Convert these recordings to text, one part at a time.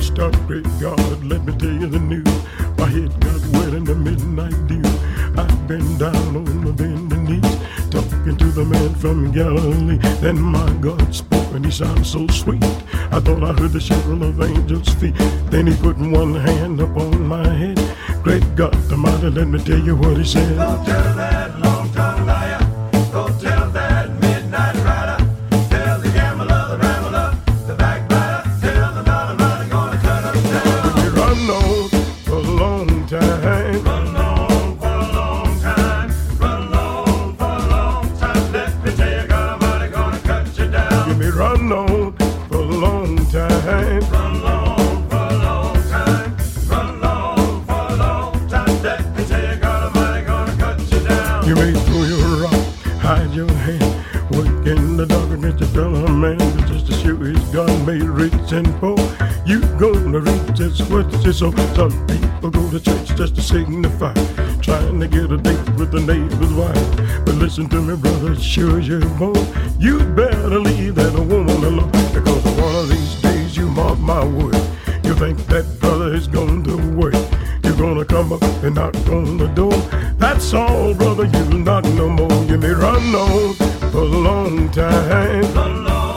First up, great God, let me tell you the news. My head got wet in the midnight dew. I've been down on the bending knees, talking to the man from Galilee. Then my God spoke, and he sounded so sweet. I thought I heard the shuffle of angels' feet. Then he put one hand upon my head. Great God, the mighty, let me tell you what he said. Reach just what you. Some people go to church just to signify, trying to get a date with the neighbor's wife. But listen to me, brother, sure you're born, you better leave that woman alone, because one of these days you mark my word. You think that brother is going to work. You're gonna come up and knock on the door. That's all, brother. You not no more. You may run on for a long time.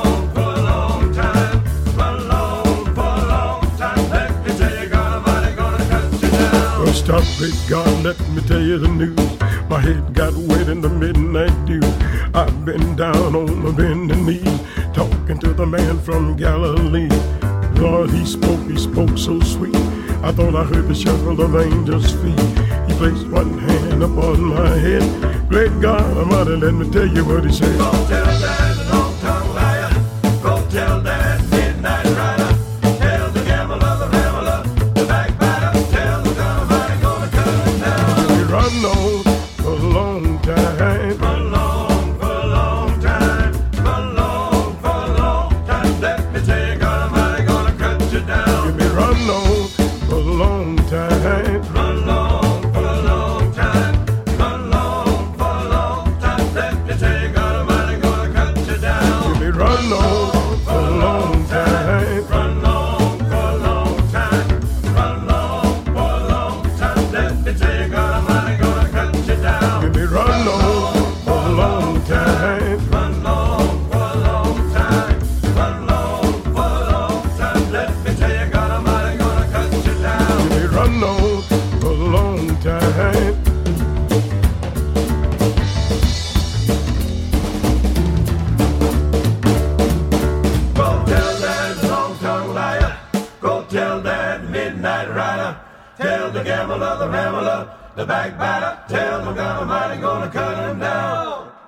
Up, great God, let me tell you the news. My head got wet in the midnight dew. I've been down on my bending knee, talking to the man from Galilee. Lord, he spoke, he spoke so sweet. I thought I heard the shuffle of angels' feet. He placed one hand upon my head. Great God Almighty, let me tell you what he said.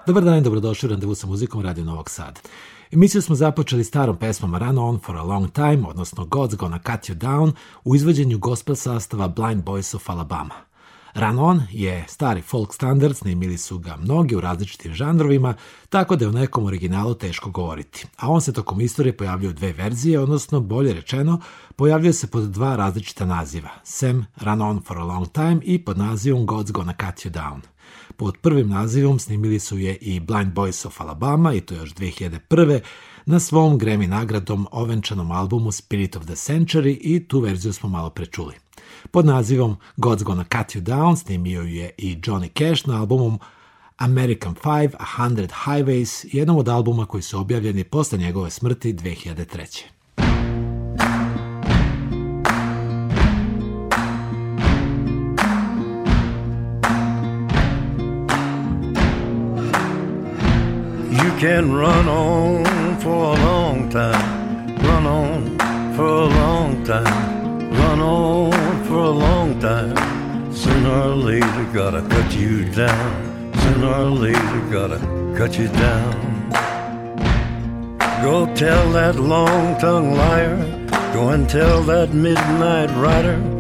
Dobar dan i dobrodošli u randevu sa muzikom Radio Novog Sada. Emisiju smo započeli starom pesmom Run On for a Long Time, odnosno God's Gonna Cut You Down, u izvođenju gospel sastava Blind Boys of Alabama. Run On je stari folk standard, snimili su ga mnogi u različitim žanrovima, tako da je u nekom originalu teško govoriti. A on se tokom istorije pojavljuje u dve verzije, odnosno, bolje rečeno, pojavljuje se pod dva različita naziva. Sam Run On for a Long Time i pod nazivom God's Gonna Cut You Down. Pod prvim nazivom snimili su je i Blind Boys of Alabama i to još 2001. na svom Grammy nagradom ovenčanom albumu Spirit of the Century i tu verziju smo malo prečuli. Pod nazivom God's Gonna Cut You Down snimio je i Johnny Cash na albumom American Five, A Hundred Highways, jednom od albuma koji su objavljeni posle njegove smrti 2003. You can run on for a long time, run on for a long time, run on for a long time. Sooner or later, gotta cut you down. Sooner or later, gotta cut you down. Go tell that long tongued liar, go and tell that midnight rider.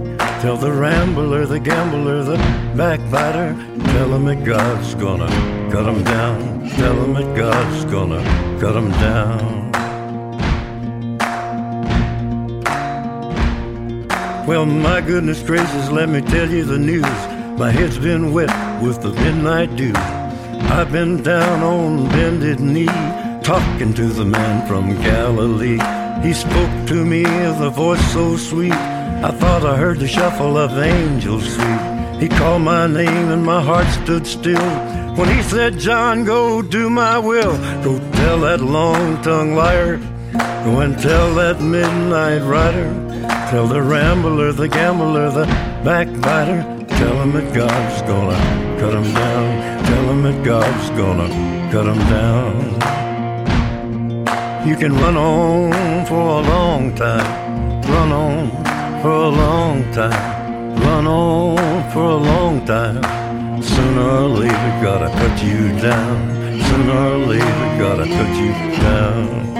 Tell the rambler, the gambler, the backbiter. Tell him that God's gonna cut him down. Tell him that God's gonna cut him down. Well, my goodness gracious, let me tell you the news. My head's been wet with the midnight dew. I've been down on bended knee, talking to the man from Galilee. He spoke to me with a voice so sweet. I thought I heard the shuffle of angels' feet. He called my name and my heart stood still. When he said, John, go do my will. Go tell that long tongued liar. Go and tell that midnight rider. Tell the rambler, the gambler, the backbiter. Tell him that God's gonna cut him down. Tell him that God's gonna cut him down. You can run on for a long time, run on for a long time, run on for a long time. Sooner or later, gotta cut you down. Sooner or later, gotta cut you down.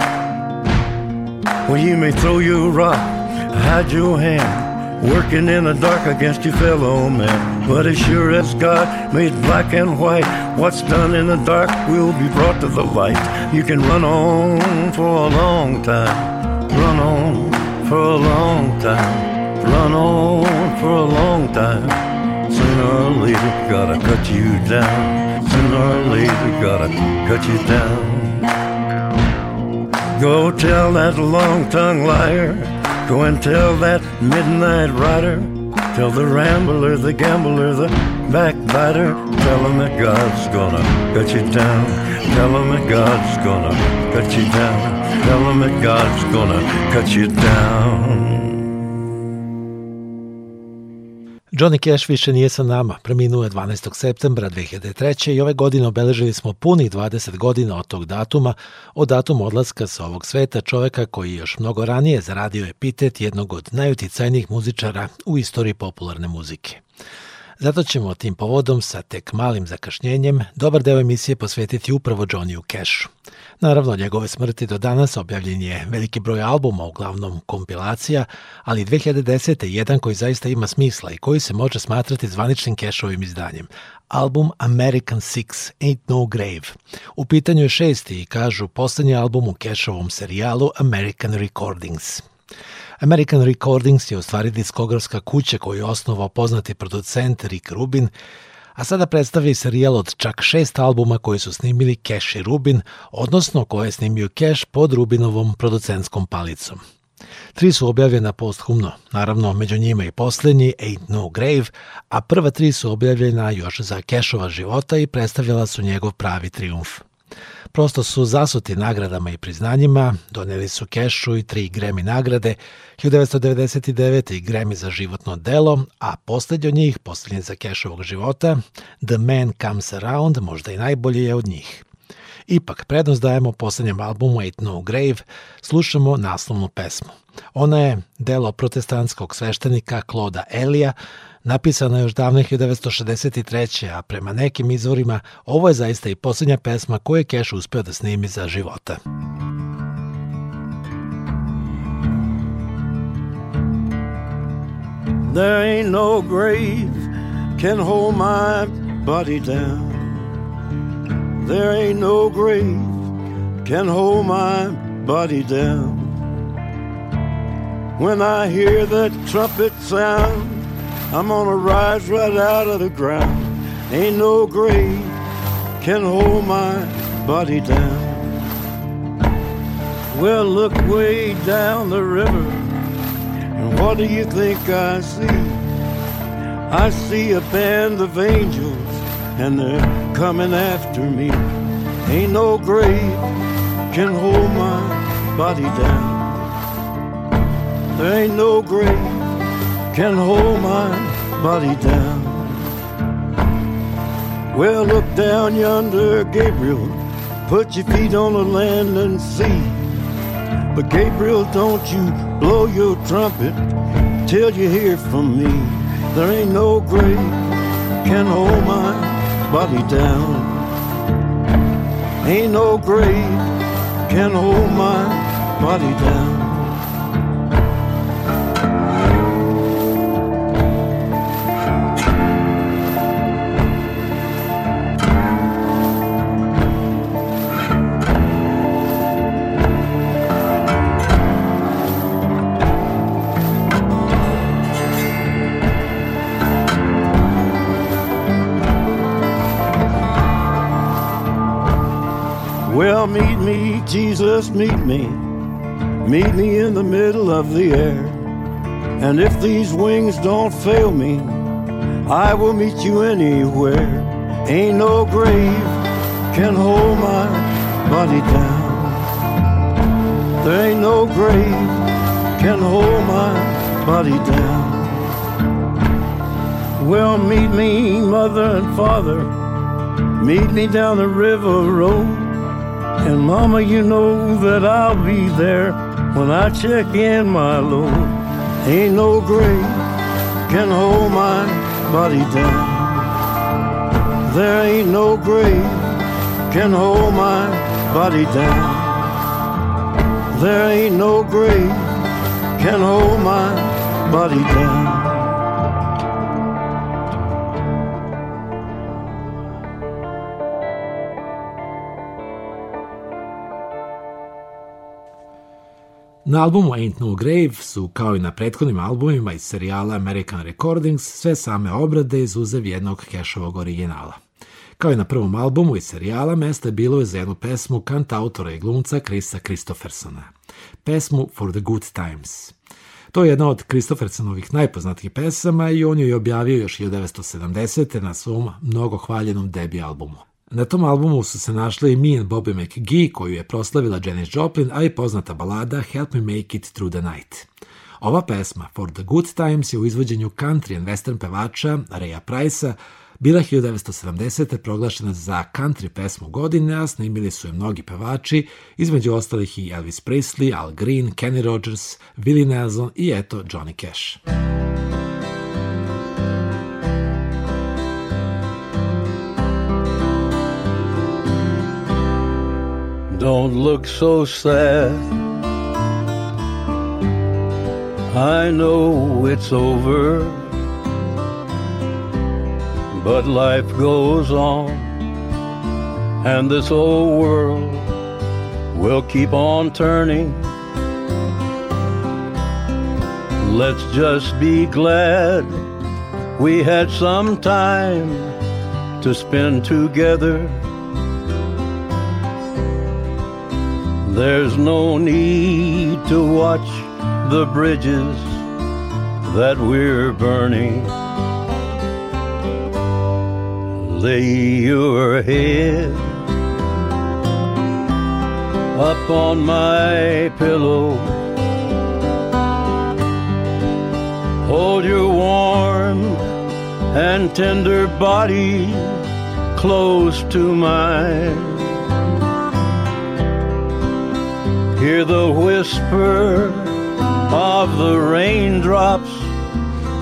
Well, you may throw your rock, hide your hand working in the dark against your fellow man. But as sure as God made black and white, what's done in the dark will be brought to the light. You can run on for a long time, run on for a long time, run on for a long time. Sooner or later, gotta cut you down. Sooner or later, gotta cut you down. Go tell that long tongued liar Go and tell that midnight rider, tell the rambler, the gambler, the backbiter, tell him that God's gonna cut you down. Tell him that God's gonna cut you down. Tell him that God's gonna cut you down. Johnny Cash više nije sa nama, preminuo je 12. septembra 2003. i ove godine obeležili smo punih 20 godina od tog datuma, od datuma odlaska sa ovog sveta čoveka koji još mnogo ranije zaradio epitet jednog od najuticajnijih muzičara u istoriji popularne muzike. Zato ćemo tim povodom sa tek malim zakašnjenjem dobar deo emisije posvetiti upravo Johnny Cashu. Naravno, njegove smrti do danas objavljen je veliki broj albuma, uglavnom kompilacija, ali 2010. jedan koji zaista ima smisla i koji se može smatrati zvaničnim Cashovim izdanjem. Album American Six, Ain't No Grave. U pitanju je šesti i kažu poslednji album u Cashovom serijalu American Recordings. American Recordings je u stvari diskografska kuća koju je osnovao poznati producent Rick Rubin, a sada predstavlja i serijal od čak šest albuma koje su snimili Cash i Rubin, odnosno koje je snimio Cash pod Rubinovom producentskom palicom. Tri su objavljena posthumno, naravno među njima i poslednji Ain't No Grave, a prva tri su objavljena još za Cashova života i predstavljala su njegov pravi triumf. Prosto su zasuti nagradama i priznanjima, doneli su kešu i tri Grammy nagrade, 1999. i Grammy za životno delo, a poslednji od njih, poslednji za kešovog života, The Man Comes Around, možda i najbolji je od njih. Ipak, prednost dajemo poslednjem albumu Ain't No Grave, slušamo naslovnu pesmu. Ona je delo protestantskog sveštenika Kloda Elija, napisana još davne 1963. a prema nekim izvorima ovo je zaista i poslednja pesma koju je Cash uspeo da snimi za života. There ain't no grave can hold my body down. There ain't no grave can hold my body down. When I hear that trumpet sound, I'm gonna rise right out of the ground. Ain't no grave can hold my body down. Well, look way down the river, and what do you think I see? I see a band of angels, and they're coming after me. Ain't no grave can hold my body down. There ain't no grave can hold my body down. Well, look down yonder, Gabriel. Put your feet on the land and see. But Gabriel, don't you blow your trumpet till you hear from me. There ain't no grave can hold my body down. Ain't no grave can hold my body down. Meet me, Jesus, meet me Meet me in the middle of the air. And if these wings don't fail me, I will meet you anywhere. Ain't no grave can hold my body down. There ain't no grave can hold my body down. Well, meet me, mother and father. Meet me down the river road. And mama, you know that I'll be there when I check in my Lord. Ain't no grave can hold my body down. There ain't no grave can hold my body down. There ain't no grave can hold my body down. Na albumu Ain't No Grave su, kao i na prethodnim albumima iz serijala American Recordings, sve same obrade izuzev jednog kešovog originala. Kao i na prvom albumu iz serijala, mesta je bilo je za jednu pesmu kantautora i glumca Krisa Kristoffersona. Pesmu For the Good Times. To je jedna od Kristoffersonovih najpoznatijih pesama i on ju je objavio još 1970. na svom mnogo hvaljenom debi albumu. Na tom albumu su se našli i Me and Bobby McGee, koju je proslavila Janis Joplin, a i poznata balada Help Me Make It Through the Night. Ova pesma, For the Good Times, je u izvođenju country and western pevača Raya Price-a bila 1970. proglašena za country pesmu godine, a snimili su je mnogi pevači, između ostalih i Elvis Presley, Al Green, Kenny Rogers, Willie Nelson i eto Johnny Cash. Don't look so sad. I know it's over, but life goes on, and this old world will keep on turning. Let's just be glad we had some time to spend together There's no need to watch the bridges that we're burning. Lay your head up on my pillow. Hold your warm and tender body close to mine. Hear the whisper of the raindrops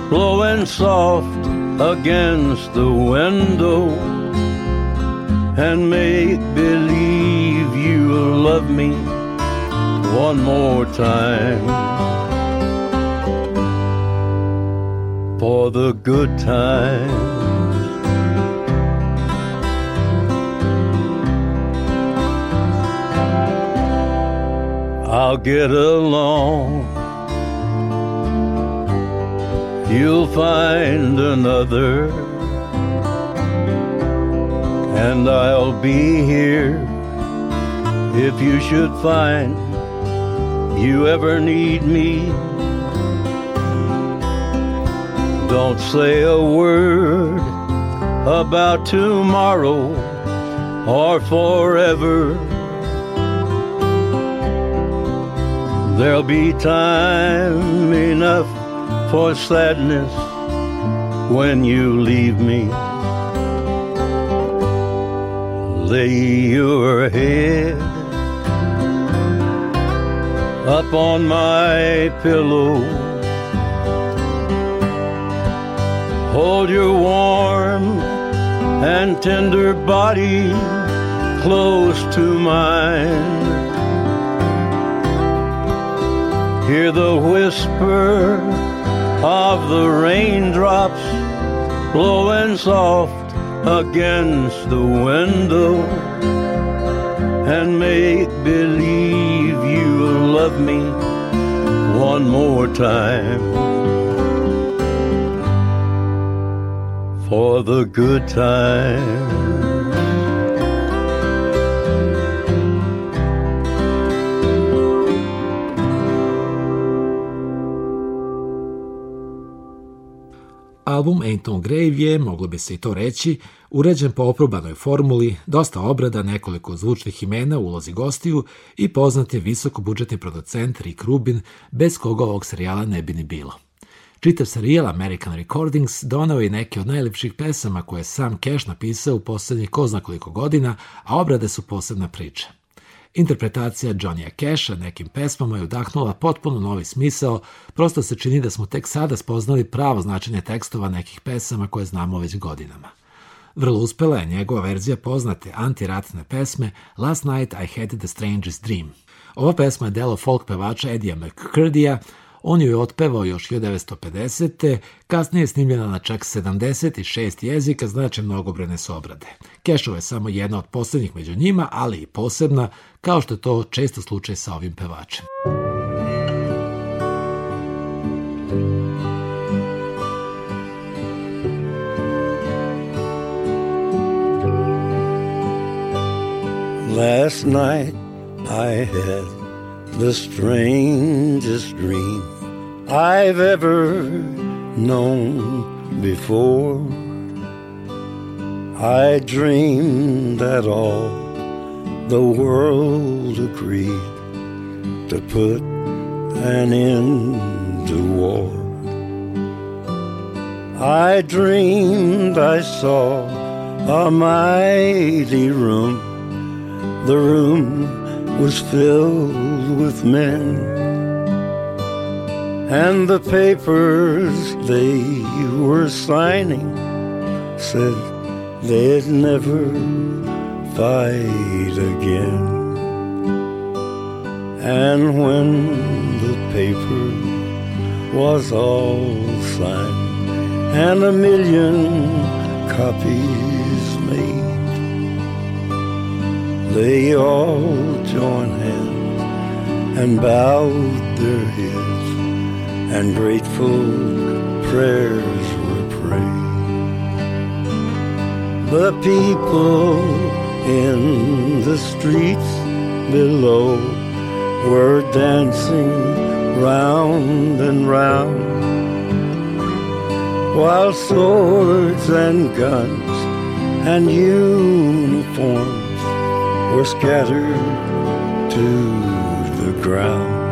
blowing soft against the window and make believe you love me one more time for the good times. I'll get along. You'll find another, and I'll be here if you should find you ever need me. Don't say a word about tomorrow or forever There'll be time enough for sadness when you leave me. Lay your head up on my pillow. Hold your warm and tender body close to mine. Hear the whisper of the raindrops blowing soft against the window and make believe you love me one more time for the good time. Album Ain't No Grave je, moglo bi se i to reći, uređen po oprobanoj formuli, dosta obrada, nekoliko zvučnih imena ulozi gostiju i poznat je visokobudžetni producent Rick Rubin, bez koga ovog serijala ne bi ni bilo. Čitav serijal American Recordings donao je neke od najlepših pesama koje je sam Cash napisao u poslednjih ko zna koliko godina, a obrade su posebna priča. Interpretacija Johnny'a Casha nekim pesmama je udahnula potpuno novi smisao, prosto se čini da smo tek sada spoznali pravo značenje tekstova nekih pesama koje znamo već godinama. Vrlo uspela je njegova verzija poznate antiratne pesme Last Night I Had the Strangest Dream. Ova pesma je delo folk pevača Edija McCurdija, On ju je otpevao još 1950. Kasnije je snimljena na čak 76 jezika, znači mnogobrene su obrade. Kešova je samo jedna od poslednjih među njima, ali i posebna, kao što je to često slučaj sa ovim pevačem. Last night I had the strangest dream I've ever known before. I dreamed that all the world agreed to put an end to war. I dreamed I saw a mighty room. The room was filled with men and the papers they were signing said they'd never fight again. And when the paper was all signed and a million copies they all joined hands and bowed their heads and grateful prayers were prayed. The people in the streets below were dancing round and round while swords and guns and uniforms were scattered to the ground.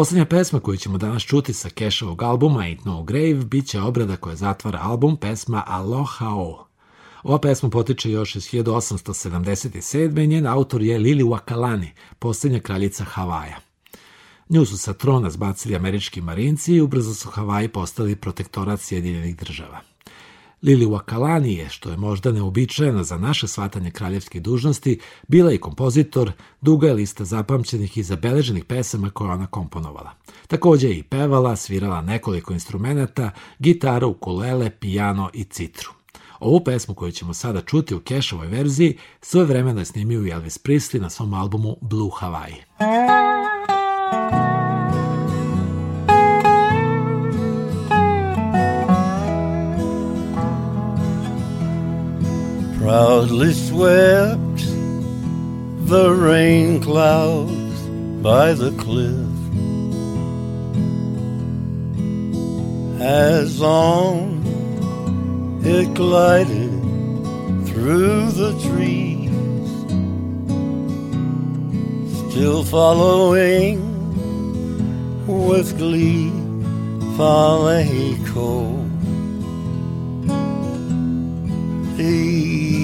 Poslednja pesma koju ćemo danas čuti sa Cashovog albuma Ain't No Grave bit će obrada koja zatvara album pesma Aloha O. Ova pesma potiče još iz 1877. i njen autor je Lili Wakalani, posljednja kraljica Havaja. Nju su sa trona zbacili američki marinci i ubrzo su Havaji postali protektorat Sjedinjenih država. Lili Wakalani što je možda neobičajeno za naše shvatanje kraljevskih dužnosti, bila i kompozitor, duga je lista zapamćenih i zabeleženih pesama koje ona komponovala. Takođe je i pevala, svirala nekoliko instrumenta, gitaru, ukulele, pijano i citru. Ovu pesmu koju ćemo sada čuti u Cashovoj verziji svoje vremeno je snimio Elvis Presley na svom albumu Blue Hawaii. Proudly swept the rain clouds by the cliff. As on it glided through the trees, still following with glee Faleco.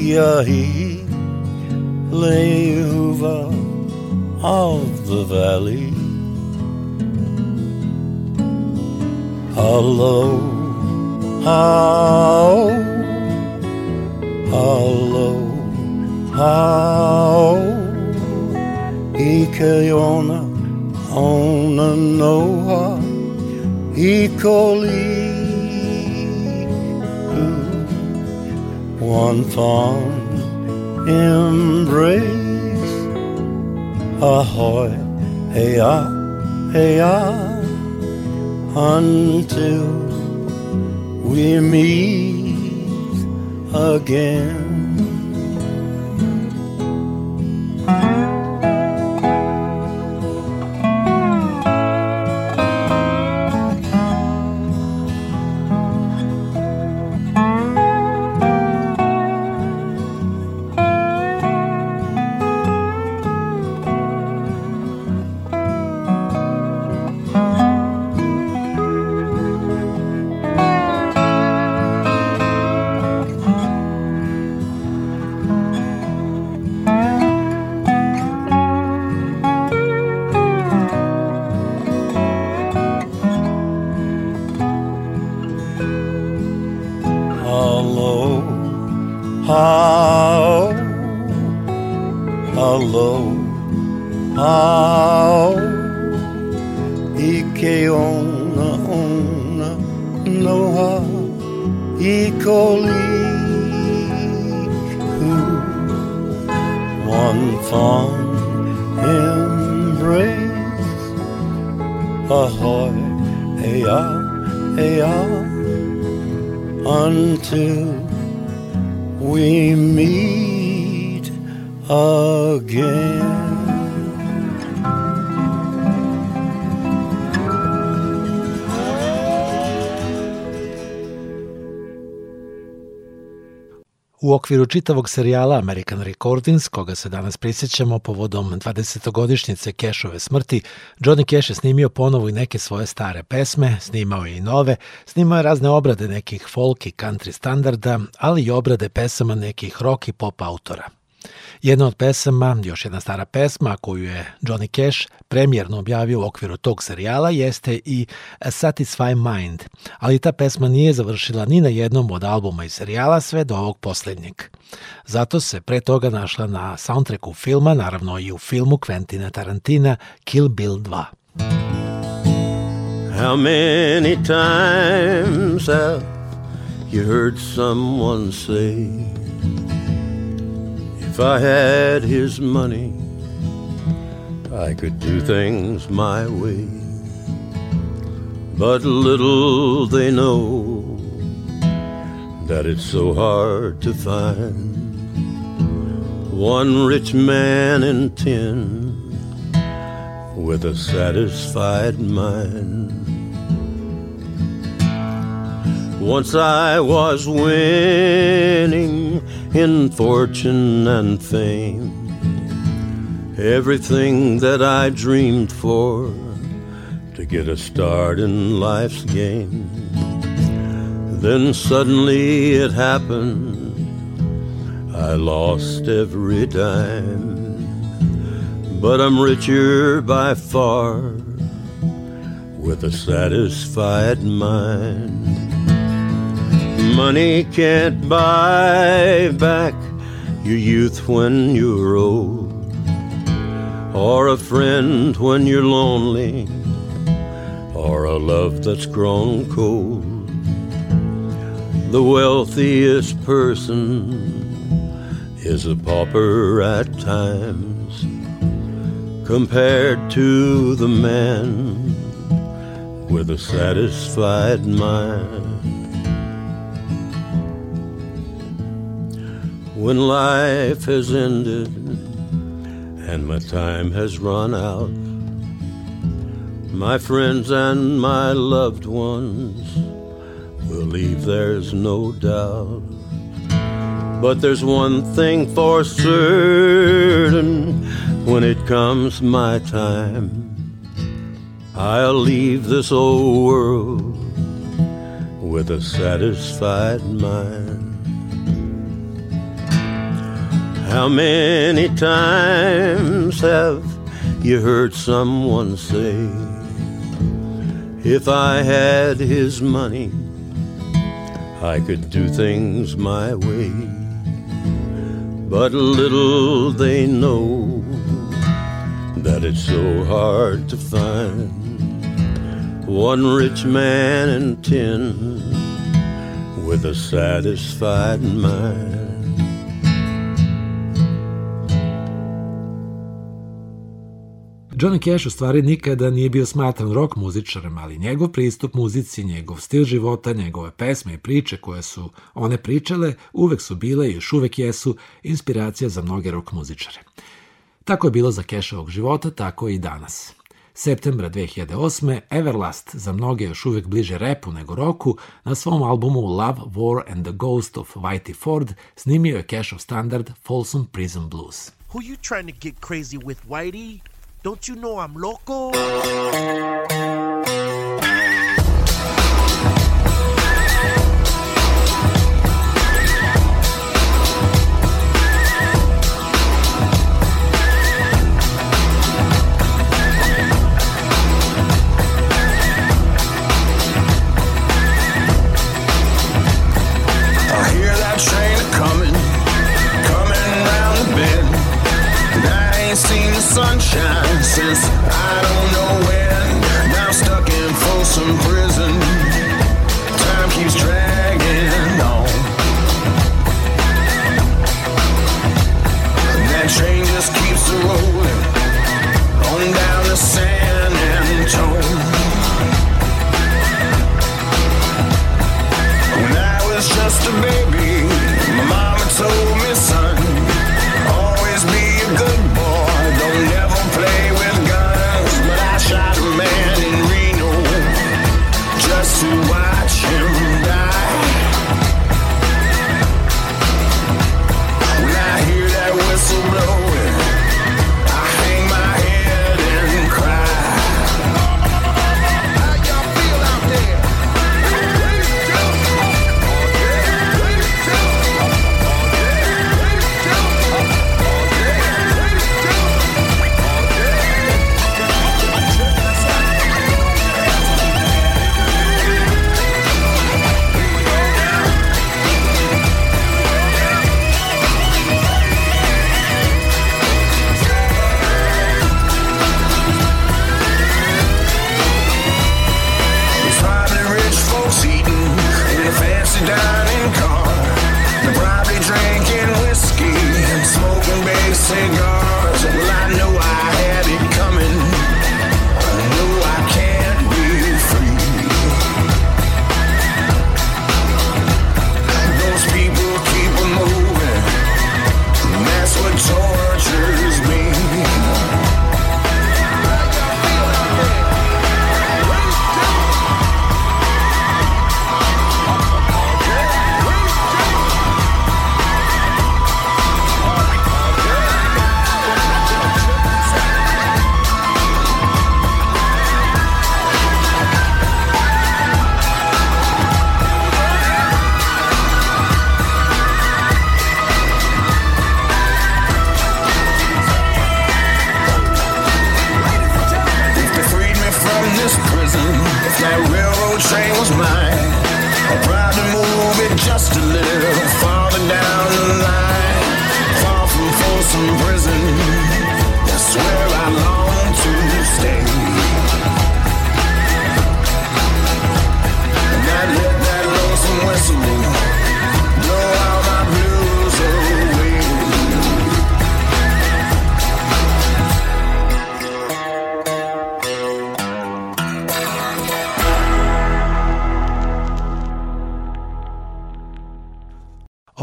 Iahi Lehuva of the valley. Hello, how, hello, how, Ikeona, ona Ikoli, one fond embrace, ahoy, hey ah, hey ah until we meet again. Okviru čitavog serijala American Recordings, koga se danas prisjećamo povodom 20-godišnjice Cashove smrti, Johnny Cash je snimio ponovo i neke svoje stare pesme, snimao je i nove, snimao je razne obrade nekih folk i country standarda, ali i obrade pesama nekih rock i pop autora. Jedna od pesama, još jedna stara pesma koju je Johnny Cash premijerno objavio u okviru tog serijala jeste i Satisfy Mind, ali ta pesma nije završila ni na jednom od albuma i serijala sve do ovog posljednjeg. Zato se pre toga našla na soundtracku filma, naravno i u filmu Quentina Tarantina Kill Bill 2. How many times have you heard someone say If I had his money, I could do things my way. But little they know that it's so hard to find one rich man in ten with a satisfied mind. Once I was winning in fortune and fame. Everything that I dreamed for to get a start in life's game. Then suddenly it happened. I lost every dime. But I'm richer by far with a satisfied mind. Money can't buy back your youth when you're old, or a friend when you're lonely, or a love that's grown cold. The wealthiest person is a pauper at times compared to the man with a satisfied mind. When life has ended and my time has run out. My friends and my loved ones will leave, there's no doubt. But there's one thing for certain when it comes my time. I'll leave this old world with a satisfied mind. How many times have you heard someone say, If I had his money, I could do things my way? But little they know that it's so hard to find one rich man in ten with a satisfied mind. Johnny Cash u stvari nikada nije bio smatran rock muzičarem, ali njegov pristup muzici, njegov stil života, njegove pesme i priče koje su one pričale, uvek su bile i još uvek jesu inspiracija za mnoge rock muzičare. Tako je bilo za Cashovog života, tako i danas. Septembra 2008. Everlast, za mnoge još uvek bliže repu nego roku, na svom albumu Love, War and the Ghost of Whitey Ford snimio je Cashov standard Folsom Prison Blues. Who you trying to get crazy with, Whitey? Don't you know I'm loco?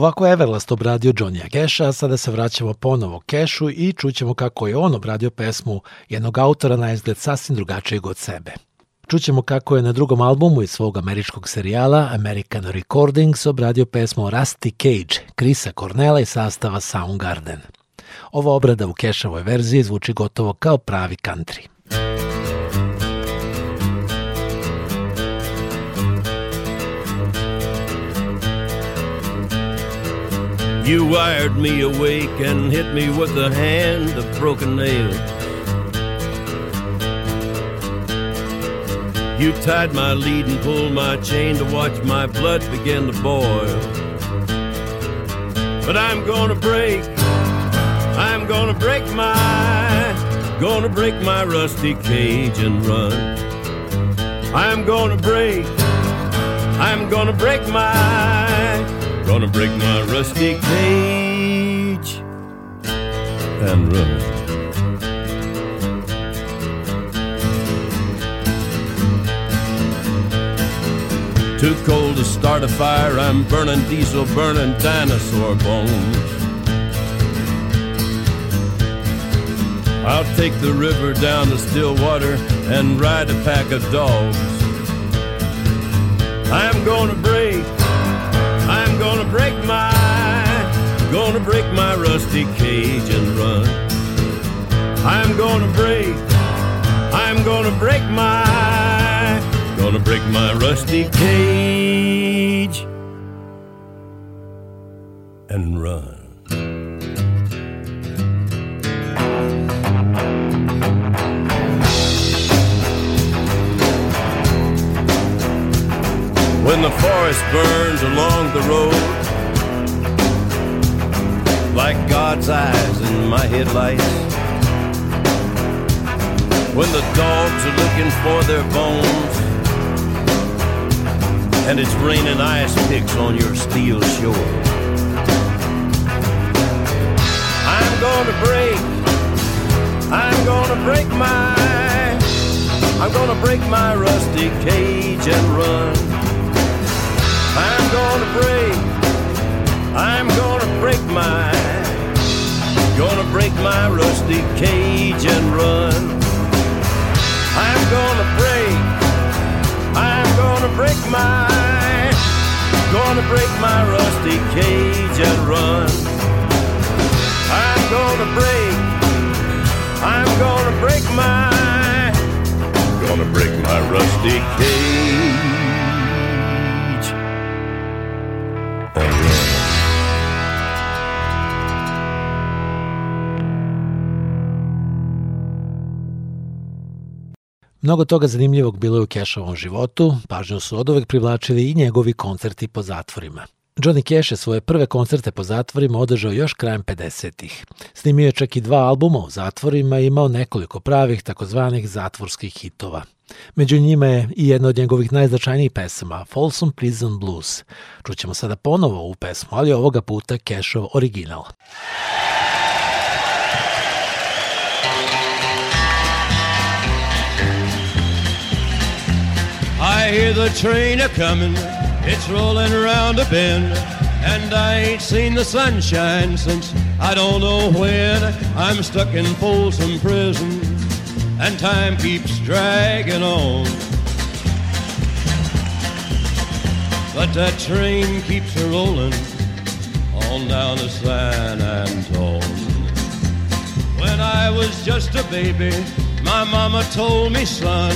Ovako Everlast obradio Johnny Cash, a sada se vraćamo ponovo Cashu i čućemo kako je on obradio pesmu jednog autora na izgled sasvim drugačijeg od sebe. Čućemo kako je na drugom albumu iz svog američkog serijala American Recordings obradio pesmu Rusty Cage, Krisa Cornela i sastava Soundgarden. Ova obrada u Cashovoj verziji zvuči gotovo kao pravi country. You wired me awake and hit me with a hand of broken nails. You tied my lead and pulled my chain to watch my blood begin to boil. But I'm gonna break, I'm gonna break my, gonna break my rusty cage and run. I'm gonna break, I'm gonna break my Gonna break my rusty cage and run. Too cold to start a fire, I'm burning diesel, burning dinosaur bones. I'll take the river down to Stillwater and ride a pack of dogs. I'm gonna break gonna break my, gonna break my rusty cage and run. I'm gonna break, I'm gonna break my, gonna break my rusty cage and run. When the forest burns along the road like God's eyes in my headlights. When the dogs are looking for their bones and it's raining ice picks on your steel shore. I'm gonna break, I'm gonna break my, I'm gonna break my rusty cage and run. I'm gonna break, I'm gonna break my, gonna break my rusty cage and run. I'm gonna break, I'm gonna break my, gonna break my rusty cage and run. I'm gonna break, I'm gonna break my, gonna break my rusty cage. Mnogo toga zanimljivog bilo je u Cashovom životu, pažnju su od uvek privlačili i njegovi koncerti po zatvorima. Johnny Cash je svoje prve koncerte po zatvorima održao još krajem 50-ih. Snimio je čak i dva albuma u zatvorima i imao nekoliko pravih takozvanih zatvorskih hitova. Među njima je i jedna od njegovih najznačajnijih pesama, Folsom Prison Blues. Čućemo sada ponovo ovu pesmu, ali ovoga puta Cashov original. I hear the train a comin', it's rollin' around a bend, and I ain't seen the sunshine since I don't know when. I'm stuck in Folsom Prison, and time keeps dragging on. But that train keeps a rollin' on down to San Antone. When I was just a baby, my mama told me, son,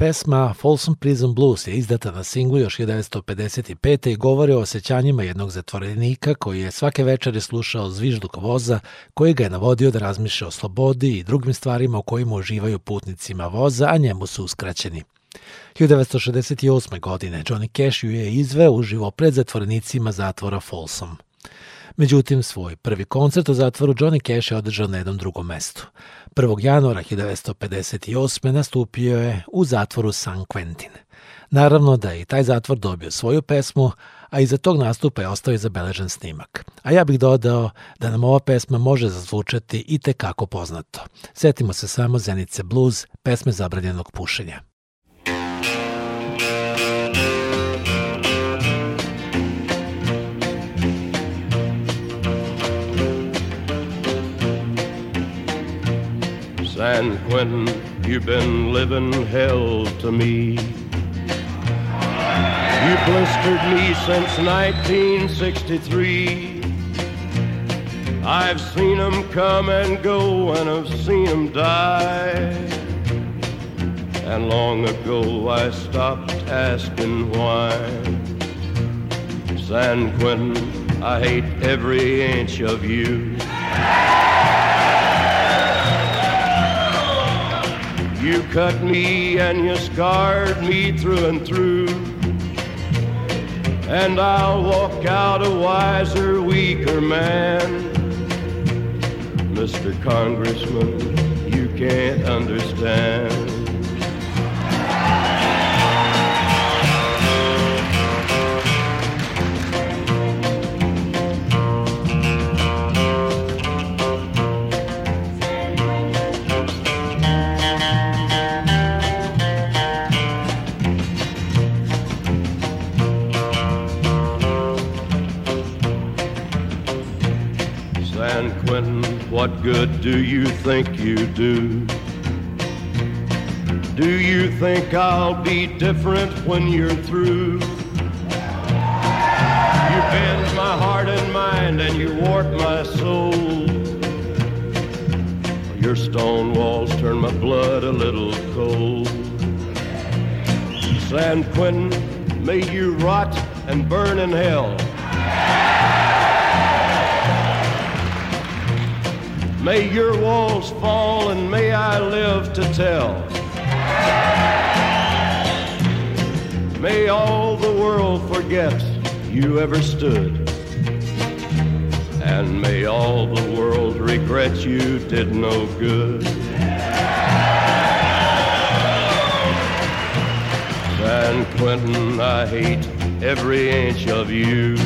Pesma Folsom Prison Blues je izdata na singlu još 1955. i govori o osjećanjima jednog zatvorenika koji je svake večeri slušao zvižduk voza koji ga je navodio da razmišlja o slobodi i drugim stvarima u kojima uživaju putnicima voza, a njemu su uskraćeni. 1968. godine Johnny Cash ju je izveo uživo pred zatvorenicima zatvora Folsom. Međutim, svoj prvi koncert u zatvoru Johnny Cash je održao na jednom drugom mestu. 1. januara 1958. nastupio je u zatvoru San Quentin. Naravno da je i taj zatvor dobio svoju pesmu, a iza tog nastupa je ostao i zabeležen snimak. A ja bih dodao da nam ova pesma može zazvučati i tekako poznato. Setimo se samo Zenice Blues, pesme zabranjenog pušenja. San Quentin, you've been living hell to me. You blistered me since 1963. I've seen them come and go, and I've seen them die. And long ago I stopped asking why. San Quentin, I hate every inch of you. You cut me and you scarred me through and through. And I'll walk out a wiser, weaker man. Mr. Congressman, you can't understand. What good do you think you do? Do you think I'll be different when you're through? You bend my heart and mind and you warp my soul. Your stone walls turn my blood a little cold. San Quentin, may you rot and burn in hell. May your walls fall and may I live to tell. May all the world forget you ever stood. And may all the world regret you did no good. San Quentin, I hate every inch of you.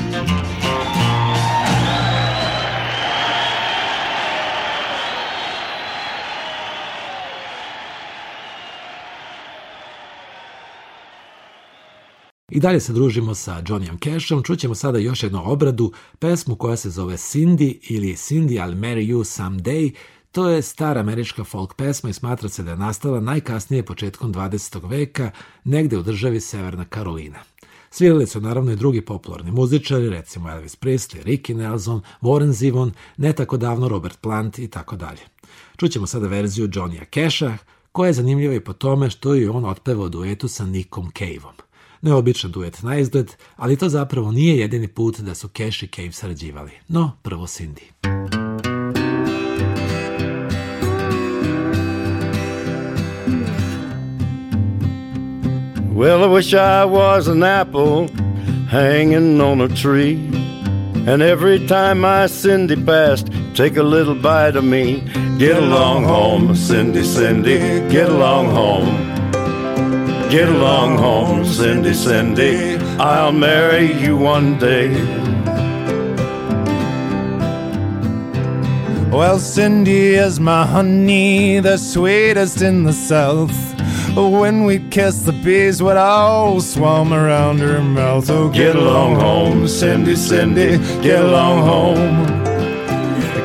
I dalje se družimo sa Johnnyom Cashom, čućemo sada još jednu obradu, pesmu koja se zove Cindy ili Cindy I'll Marry You Someday, To je stara američka folk pesma i smatra se da je nastala najkasnije početkom 20. veka, negde u državi Severna Karolina. Svirali su naravno i drugi popularni muzičari, recimo Elvis Presley, Ricky Nelson, Warren Zevon, ne tako davno Robert Plant i tako dalje. Čućemo sada verziju Johnny'a Casha, koja je zanimljiva i po tome što je on otpevao duetu sa Nickom Caveom. Neobičan duet na izgled, ali to zapravo nije jedini put da su Cash i Cave sarađivali. No, prvo Cindy. Well, I wish I was an apple hanging on a tree. And every time my Cindy passed, take a little bite of me. Get along home, Cindy, Cindy, get along home. Get along home, Cindy, Cindy, I'll marry you one day. Well, Cindy is my honey, the sweetest in the south. When we kiss, the bees would all swarm around her mouth. Oh, Get along home, Cindy, Cindy, get along home.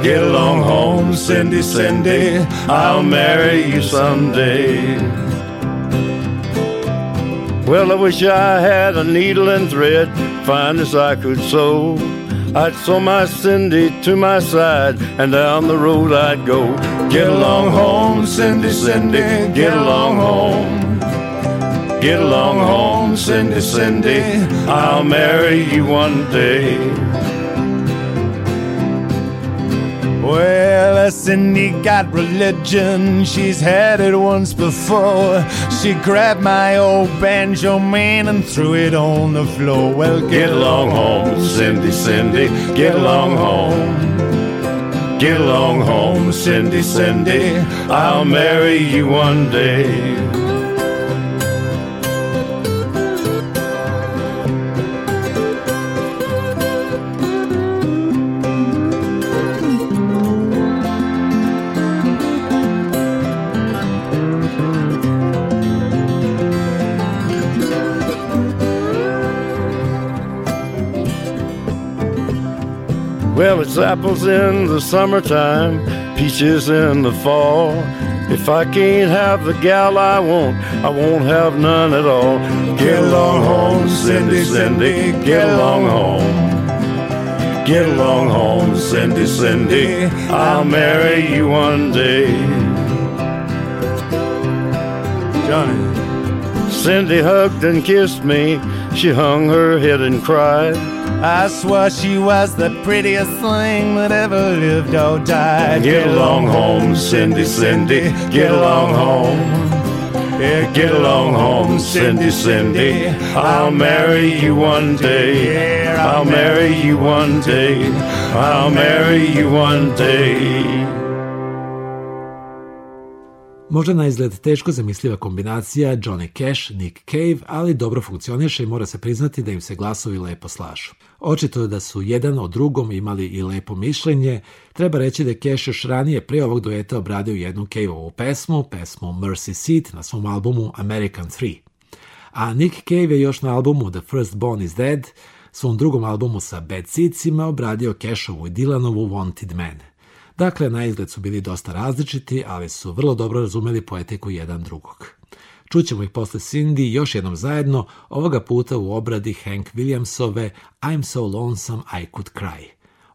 Get along home, Cindy, Cindy, I'll marry you someday. Well, I wish I had a needle and thread, fine as I could sew. I'd sew my Cindy to my side, and down the road I'd go. Get along home, Cindy, Cindy, get along home. Get along home, Cindy, Cindy, I'll marry you one day. Well, Cindy got religion. She's had it once before. She grabbed my old banjo man and threw it on the floor. Well, Get along home, Cindy, Cindy, get along home. Get along home, Cindy, Cindy, I'll marry you one day. Apples in the summertime, peaches in the fall. If I can't have the gal I want, I won't have none at all. Get along home, Cindy, Cindy, get along home. Get along home, Cindy, Cindy, I'll marry you one day. Johnny. Cindy hugged and kissed me, she hung her head and cried. I swore she was the prettiest thing that ever lived or died. Get along home, Cindy, Cindy, get along home. Yeah, get along home, Cindy, Cindy. I'll marry you one day. I'll marry you one day. I'll marry you one day. Možda na izgled teško zamisliva kombinacija Johnny Cash, Nick Cave, ali dobro funkcioniše i mora se priznati da im se glasovi lepo slažu. Očito je da su jedan o drugom imali i lepo mišljenje. Treba reći da je Cash još ranije prije ovog dueta obradio jednu Cave-ovu pesmu, pesmu Mercy Seat na svom albumu American 3. A Nick Cave je još na albumu The First Born is Dead, svom drugom albumu sa Bad Seedsima obradio Cashovu i Dylanovu Wanted Man. Dakle, na izgled su bili dosta različiti, ali su vrlo dobro razumeli poetiku jedan drugog. Čućemo ih posle Cindy još jednom zajedno, ovoga puta u obradi Hank Williamsove I'm So Lonesome I Could Cry.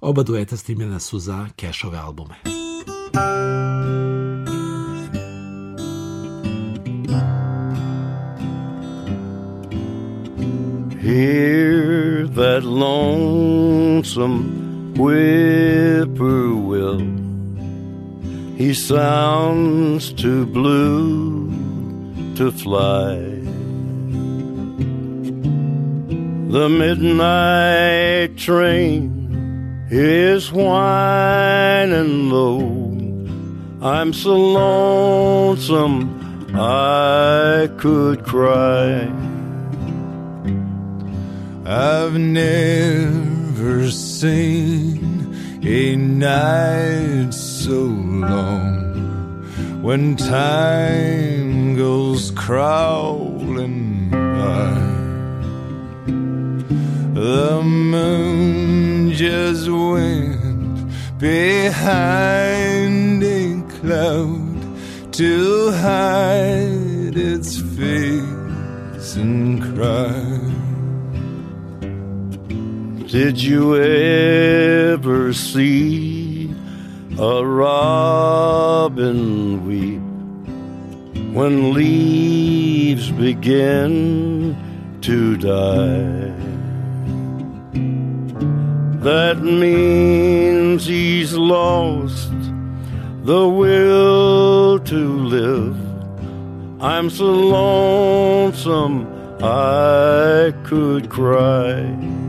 Oba dueta snimljena su za Cashove albume. Hear that lonesome whippoorwill. He sounds too blue to fly. The midnight train is whining low. I'm so lonesome I could cry. I've never seen a night so long when time goes crawling by. The moon just went behind a cloud to hide its face and cry. Did you ever see a robin weep when leaves begin to die. That means he's lost the will to live. I'm so lonesome I could cry.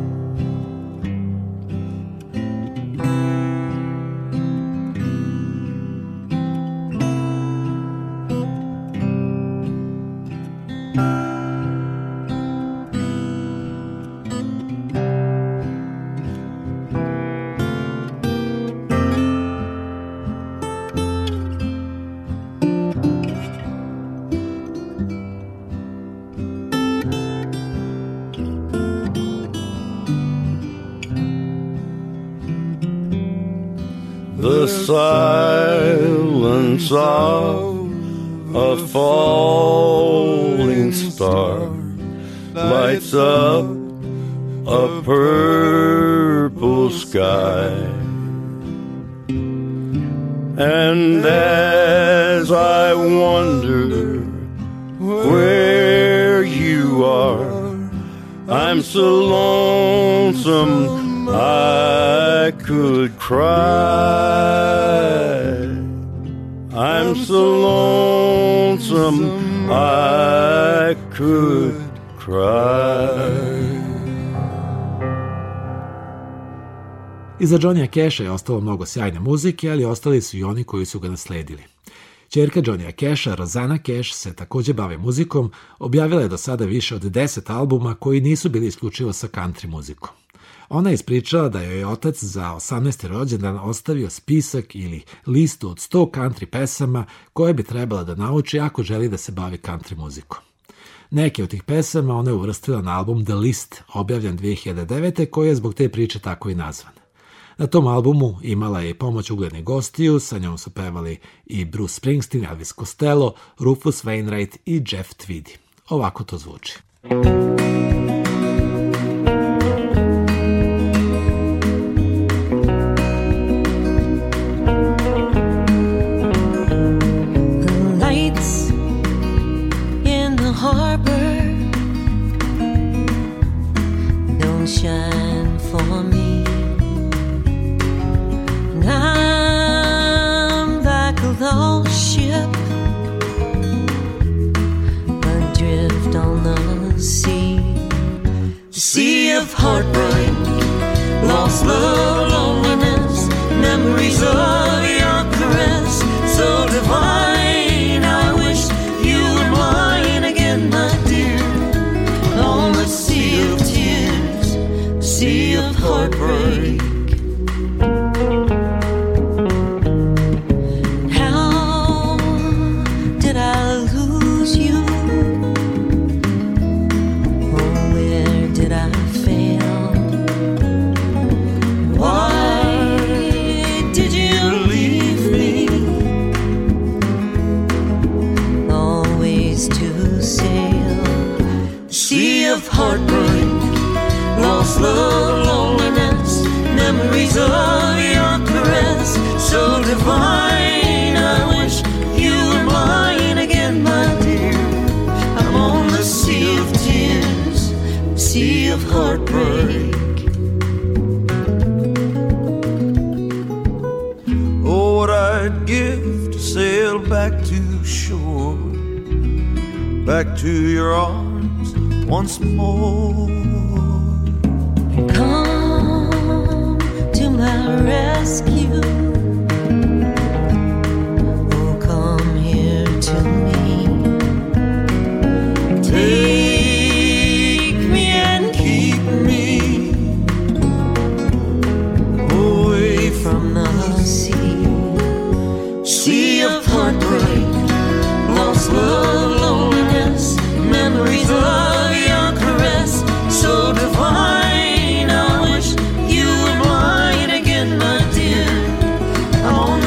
Sky. And as I wonder where you are, I'm so lonesome I could cry. I'm so lonesome I could cry. Iza Johnny'a Casha je ostalo mnogo sjajne muzike, ali ostali su i oni koji su ga nasledili. Čerka Johnny'a Casha, Rozana Cash, se takođe bavi muzikom, objavila je do sada više od 10 albuma koji nisu bili isključivo sa country muzikom. Ona je ispričala da joj je otac za 18. rođendan ostavio spisak ili listu od 100 country pesama koje bi trebala da nauči ako želi da se bavi country muzikom. Neke od tih pesama ona je uvrstila na album The List, objavljen 2009. koji je zbog te priče tako i nazvan. Na tom albumu imala je pomoć uglednih gostiju, sa njom su pevali i Bruce Springsteen, Elvis Costello, Rufus Wainwright i Jeff Tweedy. Ovako to zvuči. The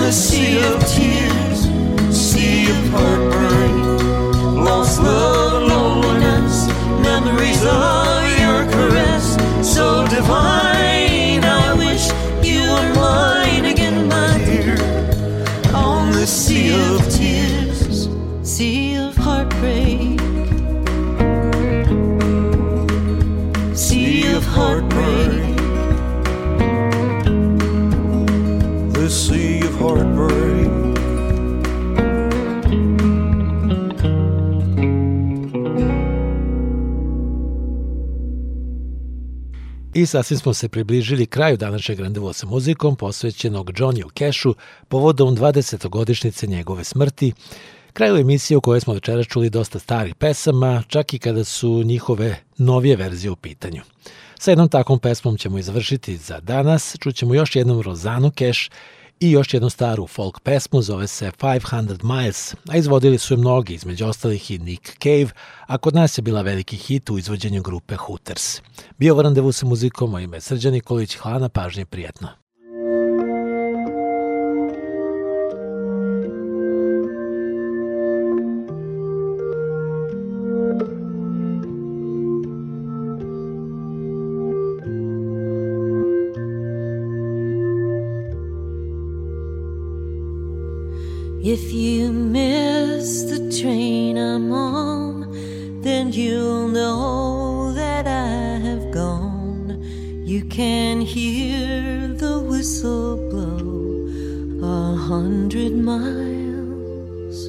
The sea of tears, sea of heartbreak, lost love, I sasvim smo se približili kraju današnjeg randevua sa muzikom posvećenog Johnny Cashu povodom 20. godišnjice njegove smrti, kraju emisije u kojoj smo večera čuli dosta starih pesama, čak i kada su njihove novije verzije u pitanju. Sa jednom takvom pesmom ćemo izvršiti za danas, čućemo još jednom Rozanu Cash i još jednu staru folk pesmu, zove se 500 Miles, a izvodili su je mnogi, između ostalih i Nick Cave, a kod nas je bila veliki hit u izvođenju grupe Hooters. Bio ovo randevu sa muzikom, moj ime Srđan Nikolić, hvala na pažnje, prijetno. If you miss the train I'm on, then you'll know that I have gone. You can hear the whistle blow a hundred miles,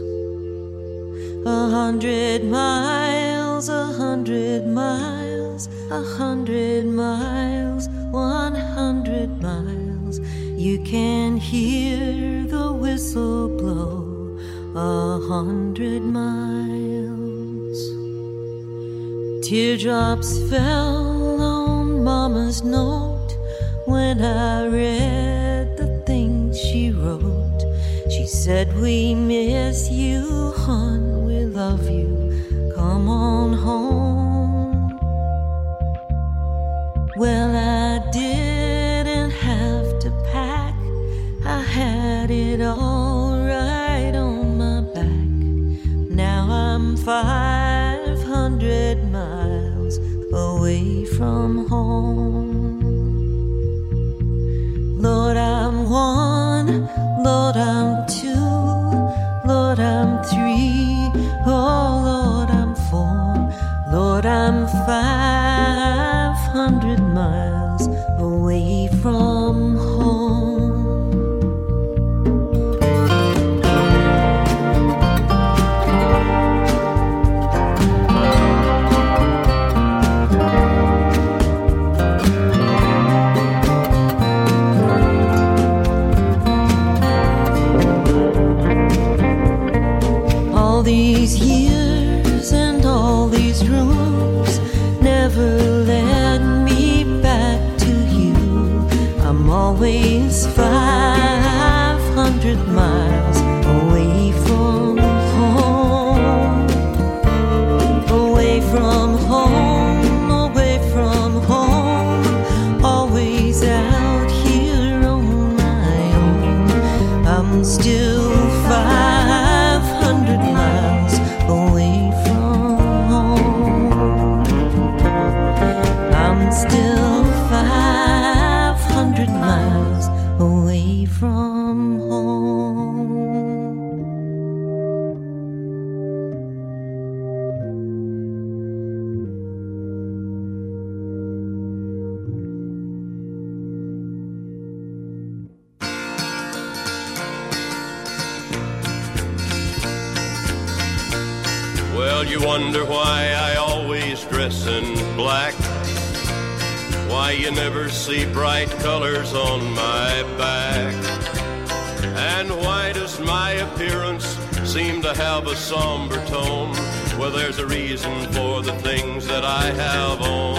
a hundred miles, a hundred miles, a hundred miles, one hundred miles. You can hear the whistle blow a hundred miles. Teardrops fell on Mama's note when I read the things she wrote. She said, We miss you, hon, we love you. Come on home. Well, I from home. Lord, I'm one, Lord, I'm two, Lord, I'm three, oh, Lord, I'm four, Lord, I'm 500 miles away from somber tone? Well, there's a reason for the things that I have on.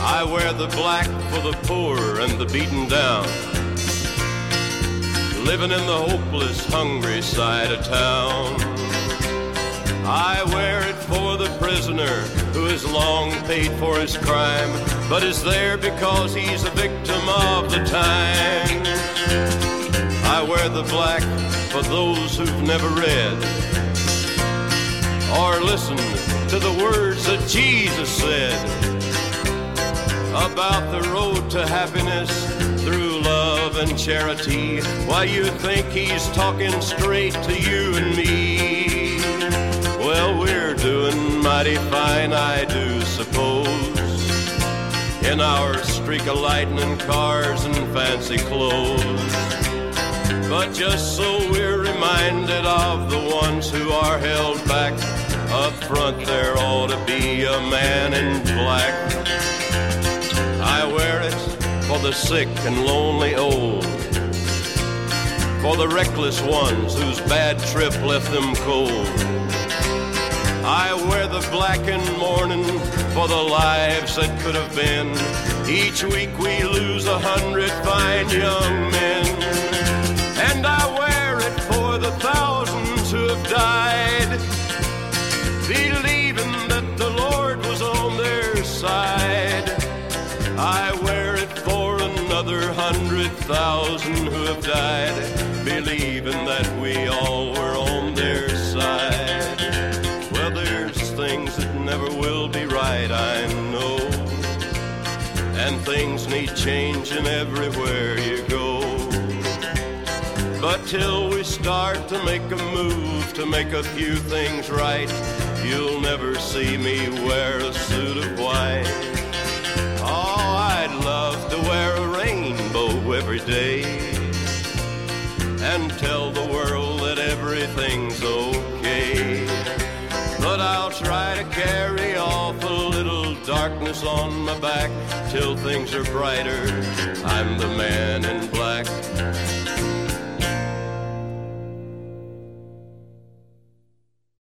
I wear the black for the poor and the beaten down. Living in the hopeless, hungry side of town. I wear it for the prisoner who has long paid for his crime, but is there because he's a victim of the time. I wear the black for those who've never read or listened to the words that Jesus said about the road to happiness through love and charity. Why you think he's talking straight to you and me? Well, we're doing mighty fine, I do suppose. In our streak of lightning cars and fancy clothes. But just so we're reminded of the ones who are held back. Up front, there ought to be a man in black. I wear it for the sick and lonely old, for the reckless ones whose bad trip left them cold. I wear the black blackened mourning for the lives that could have been. Each week we lose a hundred fine young men. The thousands who have died, believing that the Lord was on their side. I wear it for another hundred thousand who have died, believing that we all were on their side. Well, there's things that never will be right, I know. And things need changing everywhere you go. But till we start to make a move to make a few things right, you'll never see me wear a suit of white. Oh, I'd love to wear a rainbow every day and tell the world that everything's okay. But I'll try to carry off a little darkness on my back till things are brighter. I'm the man in black.